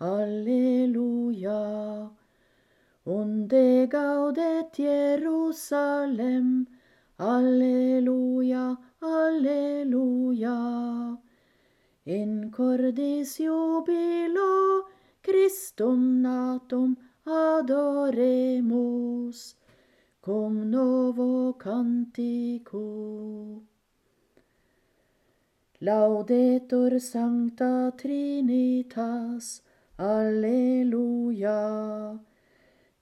Alleluia. Unde gaudet Jerusalem, Alleluia, Alleluia. In cordis jubilo Christum natum adoremus, cum novo cantico. Laudetur Sancta Trinitas, Alleluia.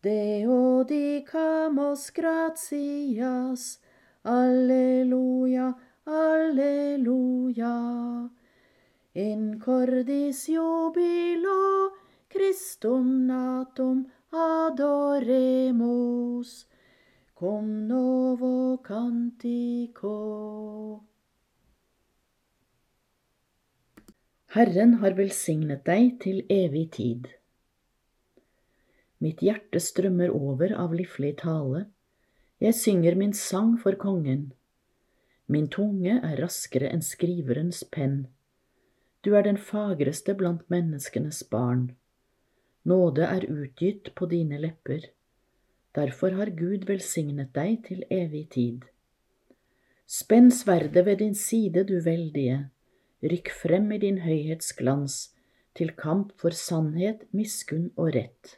Deo dicamos gratias, Alleluia, Alleluia. In cordis jubilo Christum natum adoremus, cum novo cantico. Herren har velsignet deg til evig tid. Mitt hjerte strømmer over av livlig tale, jeg synger min sang for kongen. Min tunge er raskere enn skriverens penn. Du er den fagreste blant menneskenes barn. Nåde er utgitt på dine lepper. Derfor har Gud velsignet deg til evig tid. Spenn sverdet ved din side, du veldige. Rykk frem i din høyhets glans, til kamp for sannhet, miskunn og rett.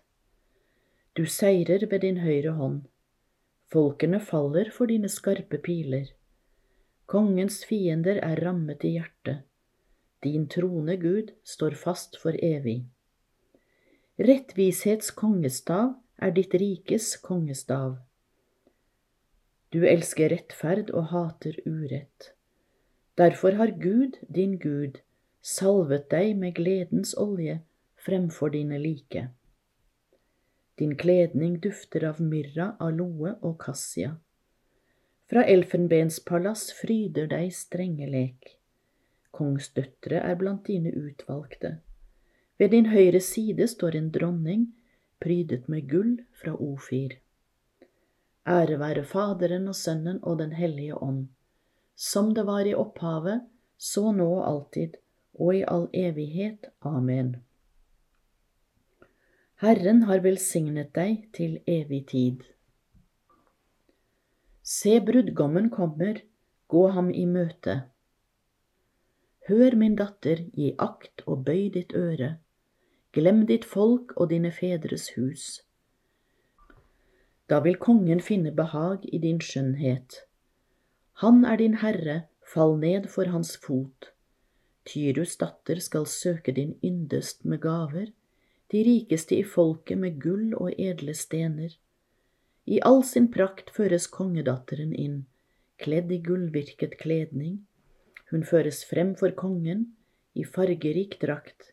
Du seirer ved din høyre hånd. Folkene faller for dine skarpe piler. Kongens fiender er rammet i hjertet. Din trone, Gud, står fast for evig. Rettvishets kongestav er ditt rikes kongestav. Du elsker rettferd og hater urett. Derfor har Gud, din Gud, salvet deg med gledens olje fremfor dine like. Din kledning dufter av myrra, aloe og kassia. Fra elfenbenspalass fryder deg strenge lek. Kongsdøtre er blant dine utvalgte. Ved din høyre side står en dronning, prydet med gull fra Ofir. Ære være Faderen og Sønnen og Den hellige ånd som det var i opphavet, så nå og alltid, og i all evighet. Amen. Herren har velsignet deg til evig tid. Se, brudgommen kommer, gå ham i møte. Hør, min datter, gi akt og bøy ditt øre, glem ditt folk og dine fedres hus. Da vil kongen finne behag i din skjønnhet. Han er din herre, fall ned for hans fot. Tyrus datter skal søke din yndest med gaver, de rikeste i folket med gull og edle stener. I all sin prakt føres kongedatteren inn, kledd i gullvirket kledning. Hun føres frem for kongen, i fargerik drakt.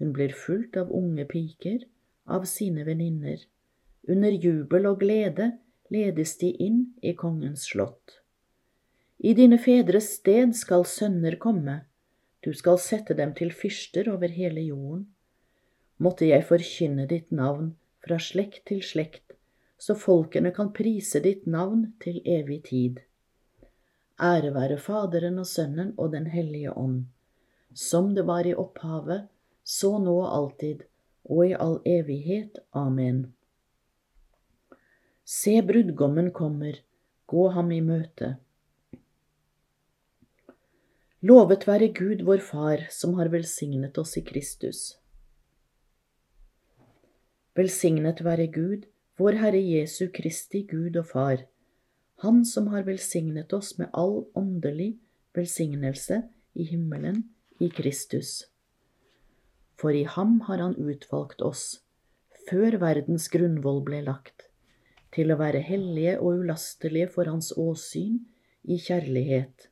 Hun blir fulgt av unge piker, av sine venninner. Under jubel og glede ledes de inn i kongens slott. I dine fedres sted skal sønner komme, du skal sette dem til fyrster over hele jorden. Måtte jeg forkynne ditt navn fra slekt til slekt, så folkene kan prise ditt navn til evig tid. Ære være Faderen og Sønnen og Den hellige ånd, som det var i opphavet, så nå og alltid, og i all evighet. Amen. Se, brudgommen kommer, gå ham i møte. Lovet være Gud vår Far, som har velsignet oss i Kristus. Velsignet være Gud, vår Herre Jesu Kristi Gud og Far, Han som har velsignet oss med all åndelig velsignelse i himmelen i Kristus. For i ham har han utvalgt oss, før verdens grunnvoll ble lagt, til å være hellige og ulastelige for hans åsyn i kjærlighet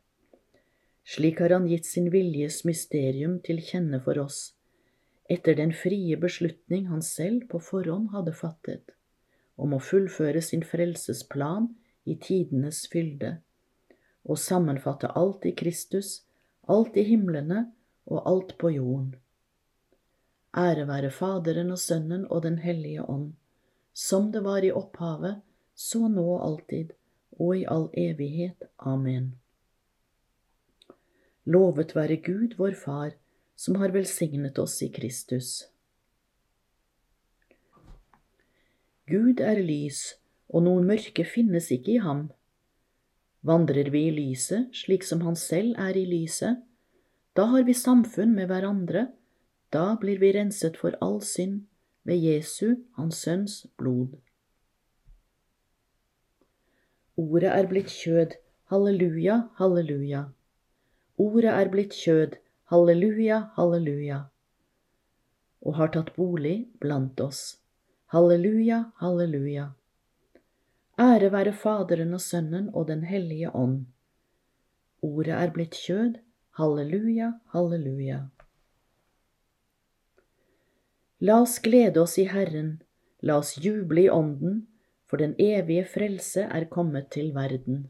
Slik har han gitt sin viljes mysterium til kjenne for oss, etter den frie beslutning han selv på forhånd hadde fattet, om å fullføre sin frelsesplan i tidenes fylde, og sammenfatte alt i Kristus, alt i himlene og alt på jorden. Ære være Faderen og Sønnen og Den hellige ånd, som det var i opphavet, så nå og alltid, og i all evighet. Amen. Lovet være Gud, vår Far, som har velsignet oss i Kristus. Gud er lys, og noe mørke finnes ikke i ham. Vandrer vi i lyset slik som han selv er i lyset, da har vi samfunn med hverandre, da blir vi renset for all synd ved Jesu, hans sønns, blod. Ordet er blitt kjød, halleluja, halleluja. Ordet er blitt kjød, Halleluja, halleluja, og har tatt bolig blant oss. Halleluja, halleluja. Ære være Faderen og Sønnen og Den hellige ånd. Ordet er blitt kjød. Halleluja, halleluja. La oss glede oss i Herren, la oss juble i Ånden, for den evige frelse er kommet til verden.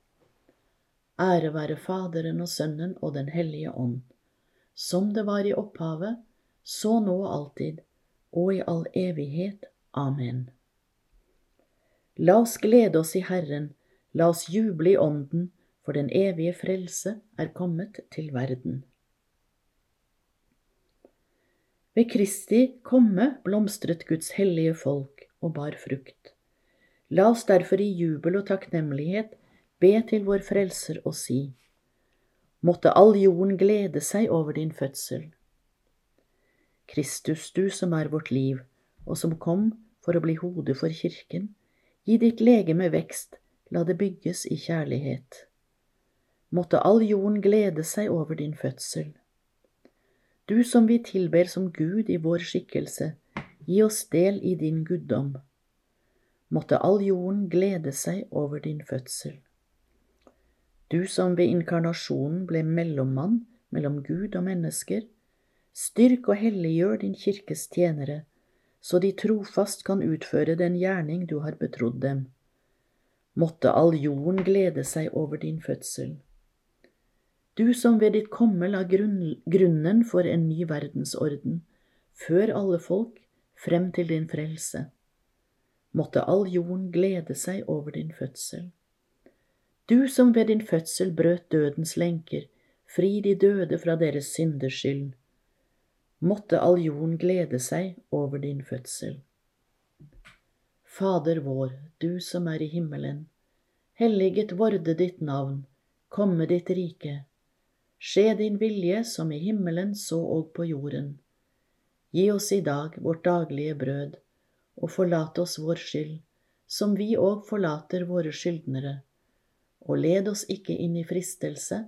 Ære være Faderen og Sønnen og Den hellige ånd, som det var i opphavet, så nå og alltid, og i all evighet. Amen. La oss glede oss i Herren, la oss juble i Ånden, for den evige frelse er kommet til verden. Ved Kristi komme blomstret Guds hellige folk og bar frukt. La oss derfor i jubel og takknemlighet be til vår Frelser og si, Måtte all jorden glede seg over din fødsel. Kristus, du som er vårt liv, og som kom for å bli hodet for kirken, gi ditt legeme vekst, la det bygges i kjærlighet. Måtte all jorden glede seg over din fødsel. Du som vi tilber som Gud i vår skikkelse, gi oss del i din guddom. Måtte all jorden glede seg over din fødsel. Du som ved inkarnasjonen ble mellommann mellom Gud og mennesker, Styrk og helliggjør din kirkes tjenere, så de trofast kan utføre den gjerning du har betrodd dem. Måtte all jorden glede seg over din fødsel. Du som ved ditt komme la grunnen for en ny verdensorden, før alle folk, frem til din frelse. Måtte all jorden glede seg over din fødsel. Du som ved din fødsel brøt dødens lenker, fri de døde fra deres synders skyld måtte all jorden glede seg over din fødsel. Fader vår, du som er i himmelen. Helliget vorde ditt navn, komme ditt rike. Skje din vilje som i himmelen så og på jorden. Gi oss i dag vårt daglige brød, og forlat oss vår skyld, som vi òg forlater våre skyldnere. Og led oss ikke inn i fristelse,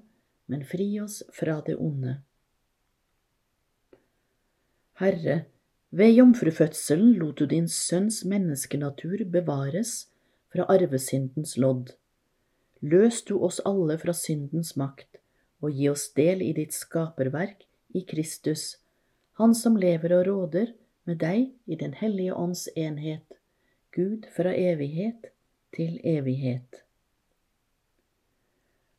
men fri oss fra det onde. Herre, Ved jomfrufødselen lot du din sønns menneskenatur bevares fra arvesyndens lodd. Løs du oss alle fra syndens makt, og gi oss del i ditt skaperverk i Kristus, Han som lever og råder med deg i Den hellige ånds enhet, Gud fra evighet til evighet.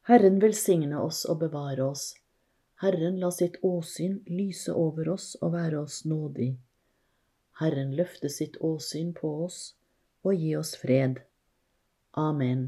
Herren velsigne oss og bevare oss. Herren la sitt åsyn lyse over oss og være oss nådig. Herren løfte sitt åsyn på oss og gi oss fred. Amen.